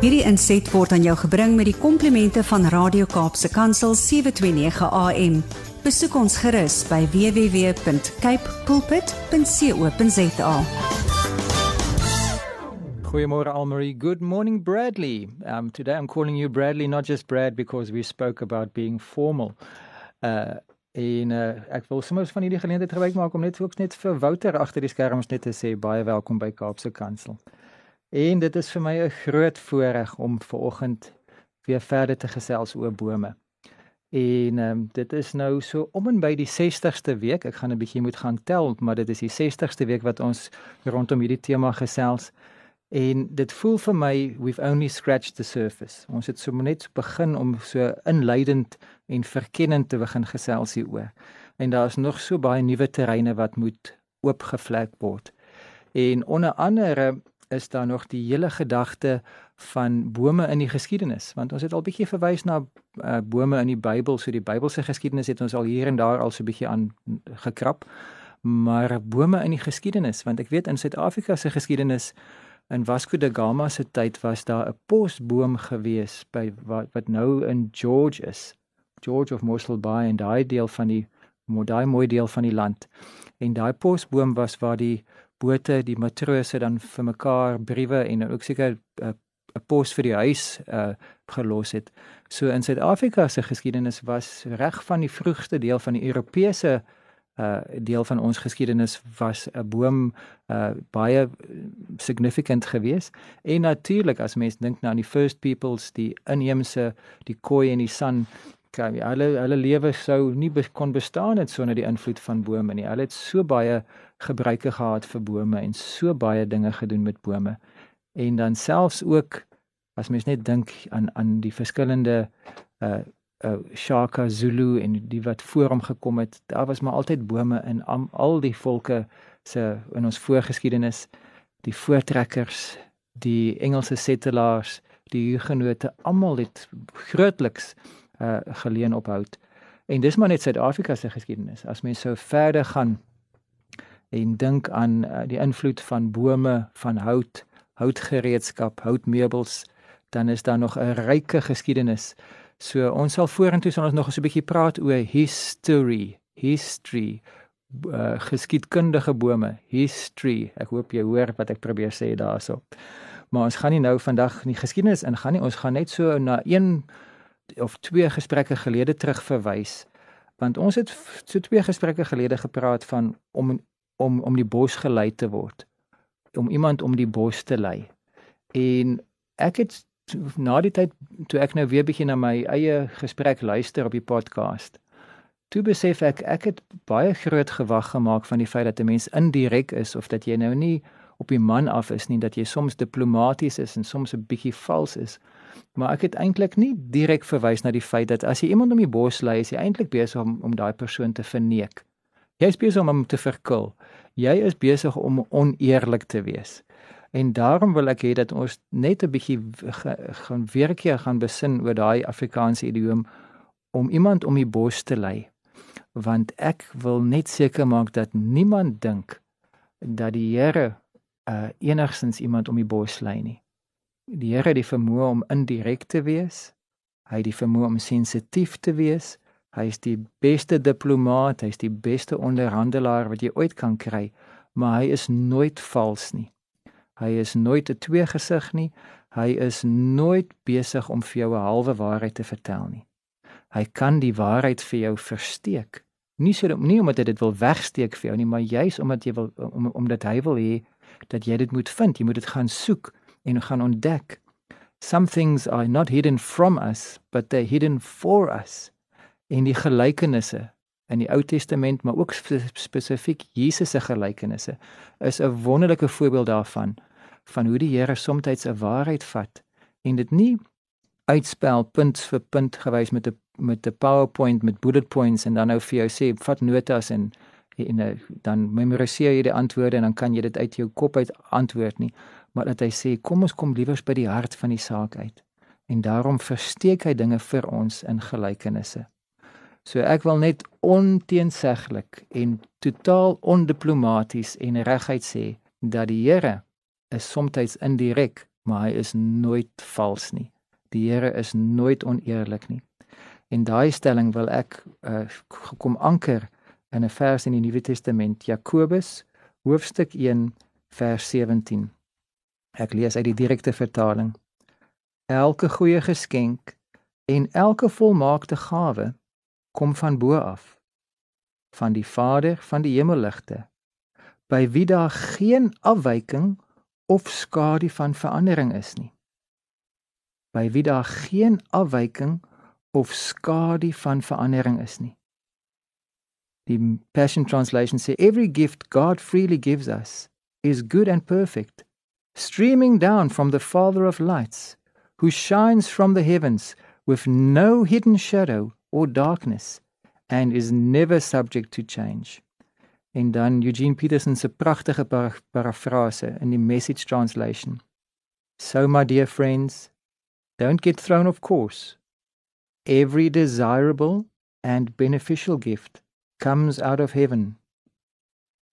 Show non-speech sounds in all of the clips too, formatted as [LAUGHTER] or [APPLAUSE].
Hierdie inset word aan jou gebring met die komplimente van Radio Kaapse Kansel 729 AM. Besoek ons gerus by www.cape pulpit.co.za. Goeiemôre Almarie. Good morning Bradley. Um today I'm calling you Bradley not just Brad because we spoke about being formal. Uh en uh, ek wil sommer van hierdie geleentheid gebruik maak om net ook net vir Wouter agter die skerms net te sê baie welkom by Kaapse Kansel. En dit is vir my 'n groot voorreg om vanoggend weer verder te gesels oor bome. En ehm um, dit is nou so om en by die 60ste week. Ek gaan 'n bietjie moet gaan tel, maar dit is die 60ste week wat ons rondom hierdie tema gesels. En dit voel vir my we've only scratched the surface. Ons het so net begin om so inleidend en verkennend te begin gesels hieroor. En daar is nog so baie nuwe terreine wat moet oopgevlek word. En onder andere is daar nog die hele gedagte van bome in die geskiedenis? Want ons het al bietjie verwys na uh, bome in die Bybel so die Bybelse geskiedenis het ons al hier en daar al so bietjie aan gekrap. Maar bome in die geskiedenis want ek weet in Suid-Afrika se geskiedenis in Vasco da Gama se tyd was daar 'n posboom gewees by wat, wat nou in George is George of Mossel Bay en daai deel van die daai mooi deel van die land. En daai posboom was waar die bote die matrose dan vir mekaar briewe en ook seker 'n uh, 'n pos vir die huis uh gelos het. So in Suid-Afrika se geskiedenis was reg van die vroegste deel van die Europese uh deel van ons geskiedenis was 'n boom uh baie significant geweest. En natuurlik as mens dink nou aan die first peoples, die inheemse, die Khoi en die San, kan hulle hulle lewe sou nie kon bestaan het sonder die invloed van bome nie. Hulle het so baie gebruike gehad vir bome en so baie dinge gedoen met bome. En dan selfs ook as mens net dink aan aan die verskillende uh uh Shaka Zulu en die wat voor hom gekom het, daar was maar altyd bome in am, al die volke se in ons voorgeskiedenis, die voortrekkers, die Engelse settlers, die Hugenote, almal het grootliks uh geleen op hout. En dis maar net Suid-Afrika se geskiedenis. As mens sou verder gaan en dink aan uh, die invloed van bome, van hout, houtgereedskap, houtmeubels, dan is daar nog 'n ryke geskiedenis. So ons sal vorentoe sal ons nog 'n bietjie praat oor history, history uh, geskiedkundige bome, history. Ek hoop jy hoor wat ek probeer sê daarso. Maar ons gaan nie nou vandag in die geskiedenis ingaan nie. Ons gaan net so na een of twee gesprekke gelede terug verwys. Want ons het so twee gesprekke gelede gepraat van om om om die bos gelei te word om iemand om die bos te lei. En ek het na die tyd toe ek nou weer begin na my eie gesprek luister op die podcast toe besef ek ek het baie groot gewag gemaak van die feit dat 'n mens indirek is of dat jy nou nie op die man af is nie dat jy soms diplomaties is en soms 'n bietjie vals is. Maar ek het eintlik nie direk verwys na die feit dat as jy iemand om die bos lei is jy eintlik besig om om daai persoon te verneek Jy is besig om hom te verkil. Jy is besig om oneerlik te wees. En daarom wil ek hê dat ons net 'n bietjie gaan weer keer gaan besin oor daai Afrikaanse idiom om iemand om die bos te lei. Want ek wil net seker maak dat niemand dink dat die Here uh enigsins iemand om die bos lei nie. Die Here het die vermoë om indirek te wees. Hy het die vermoë om sensitief te wees. Hy is die beste diplomaat, hy is die beste onderhandelaar wat jy ooit kan kry, maar hy is nooit vals nie. Hy is nooit 'n tweegesig nie. Hy is nooit besig om vir jou 'n halwe waarheid te vertel nie. Hy kan die waarheid vir jou versteek. Nie so nie omdat hy dit wil wegsteek vir jou nie, maar juis omdat jy wil om, omdat hy wil hê dat jy dit moet vind. Jy moet dit gaan soek en gaan ontdek. Some things are not hidden from us, but they're hidden for us en die gelykenisse in die Ou Testament maar ook spesifiek Jesus se gelykenisse is 'n wonderlike voorbeeld daarvan van hoe die Here soms 'n waarheid vat en dit nie uitspel punt vir punt gewys met 'n met 'n PowerPoint met bullet points en dan nou vir jou sê vat notas en en dan memoriseer jy die antwoorde en dan kan jy dit uit jou kop uit antwoord nie maar dat hy sê kom ons kom liewers by die hart van die saak uit. En daarom versteek hy dinge vir ons in gelykenisse So ek wil net onteenseglik en totaal ondiplomaties en reguit sê dat die Here is soms indirek, maar hy is nooit vals nie. Die Here is nooit oneerlik nie. En daai stelling wil ek uh, kom anker in 'n vers in die Nuwe Testament, Jakobus hoofstuk 1 vers 17. Ek lees uit die direkte vertaling. Elke goeie geskenk en elke volmaakte gawe kom van bo af. Van die Vader van die hemelligte. By wie daar geen afwyking of skadu van verandering is nie. By wie daar geen afwyking of skadu van verandering is nie. Die passion translation sê every gift god freely gives us is good and perfect streaming down from the father of lights who shines from the heavens with no hidden shadow or darkness and is never subject to change. En dan Eugene Peterson se pragtige par parafrase in die message translation. So my dear friends, don't get thrown off course. Every desirable and beneficial gift comes out of heaven.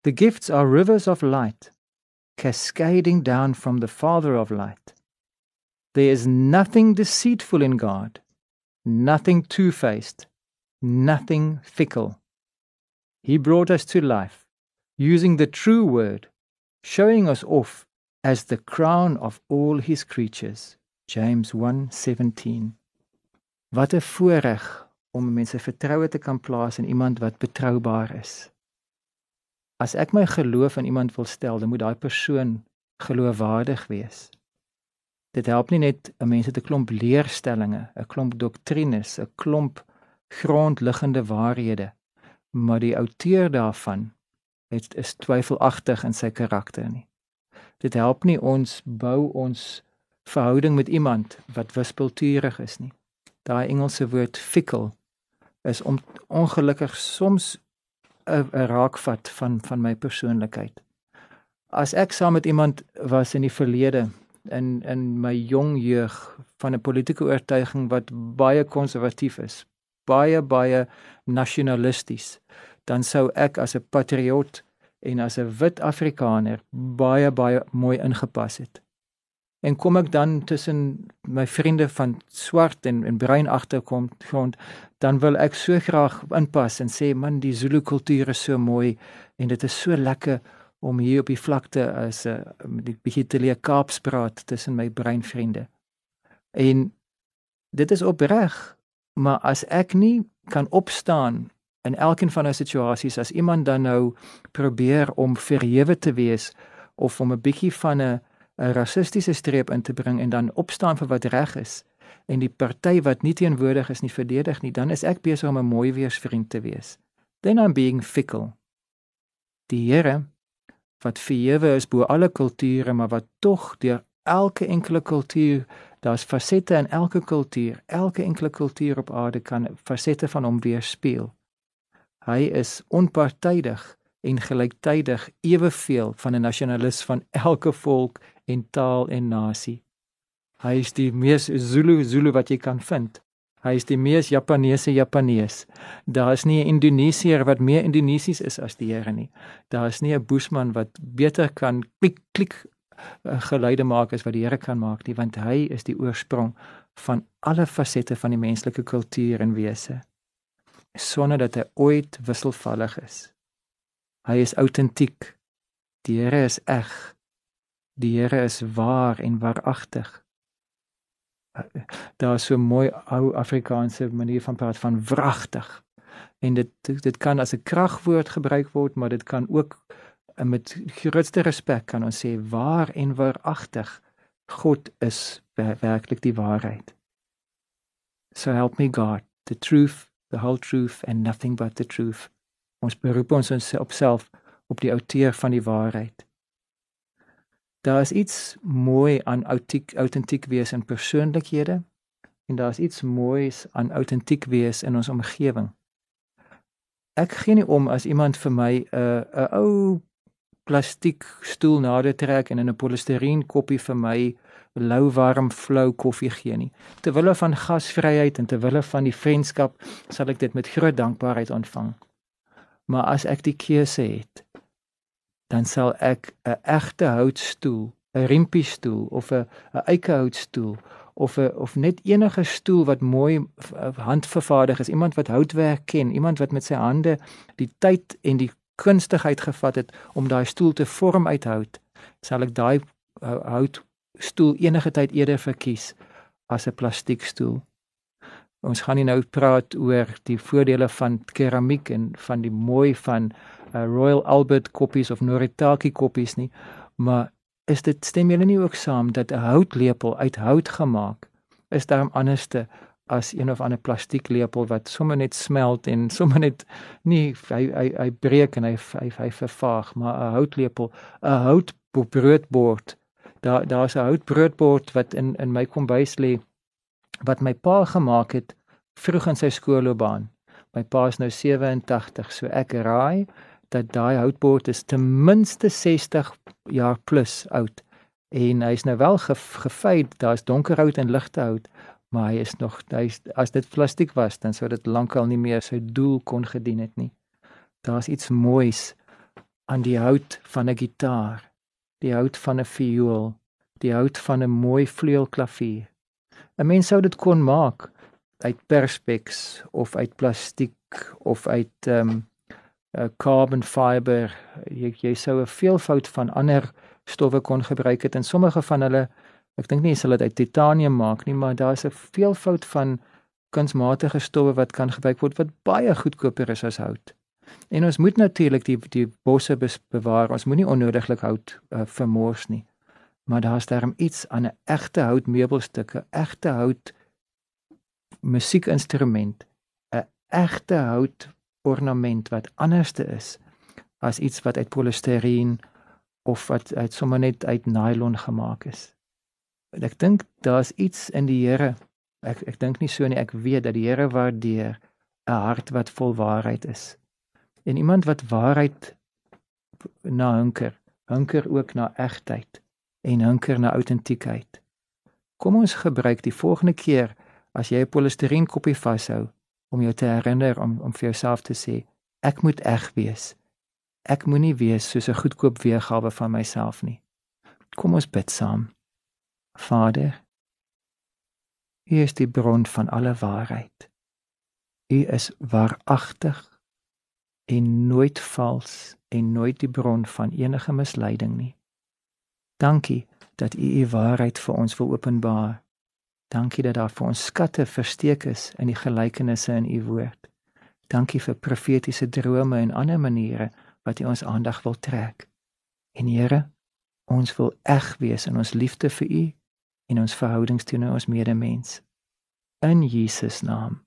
The gifts are rivers of light cascading down from the Father of light. There is nothing deceitful in God, nothing two faced, nothing fickle. He brought us to life using the true word, showing us off as the crown of all his creatures. James 1:17. Wat 'n voorreg om mense vertroue te kan plaas in iemand wat betroubaar is. As ek my geloof in iemand wil stel, dan moet daai persoon geloofwaardig wees. Dit help nie net 'n mens te klomp leerstellings, 'n klomp doktrines, 'n klomp grondliggende waarhede, maar die outeur daarvan het is twyfelagtig in sy karakter nie. Dit help nie ons bou ons verhouding met iemand wat wispelturig is nie. Daai Engelse woord fickle is om ongelukkig soms 'n raakvat van van my persoonlikheid. As ek saam met iemand was in die verlede in in my jong jeug van 'n politieke oortuiging wat baie konservatief is, baie baie nasionalisties, dan sou ek as 'n patriot en as 'n wit Afrikaner baie baie mooi ingepas het. En kom ek dan tussen my vriende van swart en en bruin agterkom grond, dan wil ek so graag inpas en sê man die Zulu kultuur is so mooi en dit is so lekker om hier op die vlakte as 'n uh, bietjie te leer Kaaps praat tussen my bruin vriende. En dit is opreg maar as ek nie kan opstaan in elkeen van daai situasies as iemand dan nou probeer om verhewe te wees of om 'n bietjie van 'n 'n rassistiese streep in te bring en dan opstaan vir wat reg is en die party wat nie teenwoordig is nie verdedig nie dan is ek besig om 'n mooi weersvriend te wees then i'm being fickle die Here wat verhewe is bo alle kulture maar wat tog deur elke enkele kultuur daar's fasette in elke kultuur. Elke enkele kultuur op aarde kan fasette van hom weerspieël. Hy is onpartydig en gelyktydig eweveel van 'n nasionalis van elke volk en taal en nasie. Hy is die mees Zulu Zulu wat jy kan vind. Hy is die mees Japaneese Japanees. Daar is nie 'n Indonesiër wat meer Indonesies is as die Here nie. Daar is nie 'n Boesman wat beter kan klik klik Eh, geluide maak as wat die Here kan maak nie want hy is die oorsprong van alle fasette van die menslike kultuur en wese sonder dat hy ooit wisselvallig is hy is autentiek die Here is eg die Here is waar en waaragtig daar is so 'n mooi ou Afrikaanse manier van praat van wragtig en dit dit kan as 'n kragwoord gebruik word maar dit kan ook en met grootste respek kan ons sê waar en waaragtig God is werklik die waarheid. So help me God, the truth, the whole truth and nothing but the truth. Ons beroep ons op self op die outeur van die waarheid. Daar is iets mooi aan autentiek autentiek wees in persoonlikhede en daar is iets moois aan autentiek wees in ons omgewing. Ek gee nie om as iemand vir my 'n uh, 'n ou plastiek stoel nader trek en in 'n polistireen koppie vir my lou warm flou koffie gee nie. Terwille van gasvryheid en terwille van die vriendskap sal ek dit met groot dankbaarheid ontvang. Maar as ek die keuse het, dan sal ek 'n egte houtstoel, 'n rimpie stoel of 'n 'n eikehoutstoel of 'n of net enige stoel wat mooi handvervaardig is, iemand wat houtwerk ken, iemand wat met sy hande die tyd en die kunstigheid gevat het om daai stoel te vorm uit hout, sal ek daai houtstoel enige tyd eerder verkies as 'n plastiekstoel. Ons gaan nie nou praat oor die voordele van keramiek en van die mooi van uh, Royal Albert koppies of Noritake koppies nie, maar is dit stem julle nie ook saam dat 'n houtlepel uit hout gemaak is daarom anderste as een of ander plastieklepel wat sommer net smelt en [LAUGHS] sommer net nie hy hy hy breek en hy hy, hy vervaag maar 'n houtlepel 'n houtbroodbord. Daar daar's 'n houtbroodbord wat in in my kombuis lê wat my pa gemaak het vroeg in sy skoolloopbaan my pa is nou 87 so ek raai dat daai houtbord is ten minste 60 jaar plus oud. En hy's nou wel ge, gefeit daar's donker hout en ligte hout maar hy is nog hy as dit plastiek was dan sou dit lankal nie meer sy doel kon gedien het nie. Daar's iets moois aan die hout van 'n gitaar die hout van 'n viool die hout van 'n mooi vleuelklavier. 'n mens sou dit kon maak uit perspex of uit plastiek of uit ehm um, uh, carbon fiber jy jy sou 'n veelvoud van ander stowwe kon gebruik het en sommige van hulle ek dink nie hulle dit uit titanium maak nie maar daar's 'n veelvoud van kunsmatige stowwe wat kan gebruik word wat baie goedkoper is as hout. En ons moet natuurlik die die bosse bewaar. Ons moenie onnodiglik hout uh, vermors nie. Maar daar's daarom iets aan 'n egte hout meubelstuk, 'n egte hout musiekinstrument, 'n egte hout ornament wat anderste is as iets wat uit polistireen of wat uit sommer net uit nylon gemaak is. Ek dink daar's iets in die Here. Ek ek dink nie so nie, ek weet dat die Here waardeer 'n hart wat vol waarheid is. En iemand wat waarheid na hunker, hunker ook na egtheid en hunker na autentiekheid. Kom ons gebruik die volgende keer as jy 'n polistireen koppie vashou om jou te herinner om om vir jouself te sê ek moet eg wees. Ek moenie wees soos 'n goedkoop weergawe van myself nie. Kom ons bid saam. Vader, U is die bron van alle waarheid. U is waaragtig en nooit vals en nooit die bron van enige misleiding nie. Dankie dat U U waarheid vir ons wil openbaar. Dankie dat daar vir ons skatte versteek is in die gelykenisse in U woord. Dankie vir profetiese drome en ander maniere wat U ons aandag wil trek. En Here, ons wil eg wees in ons liefde vir U en ons verhoudings teenoor ons medemens. In Jesus naam.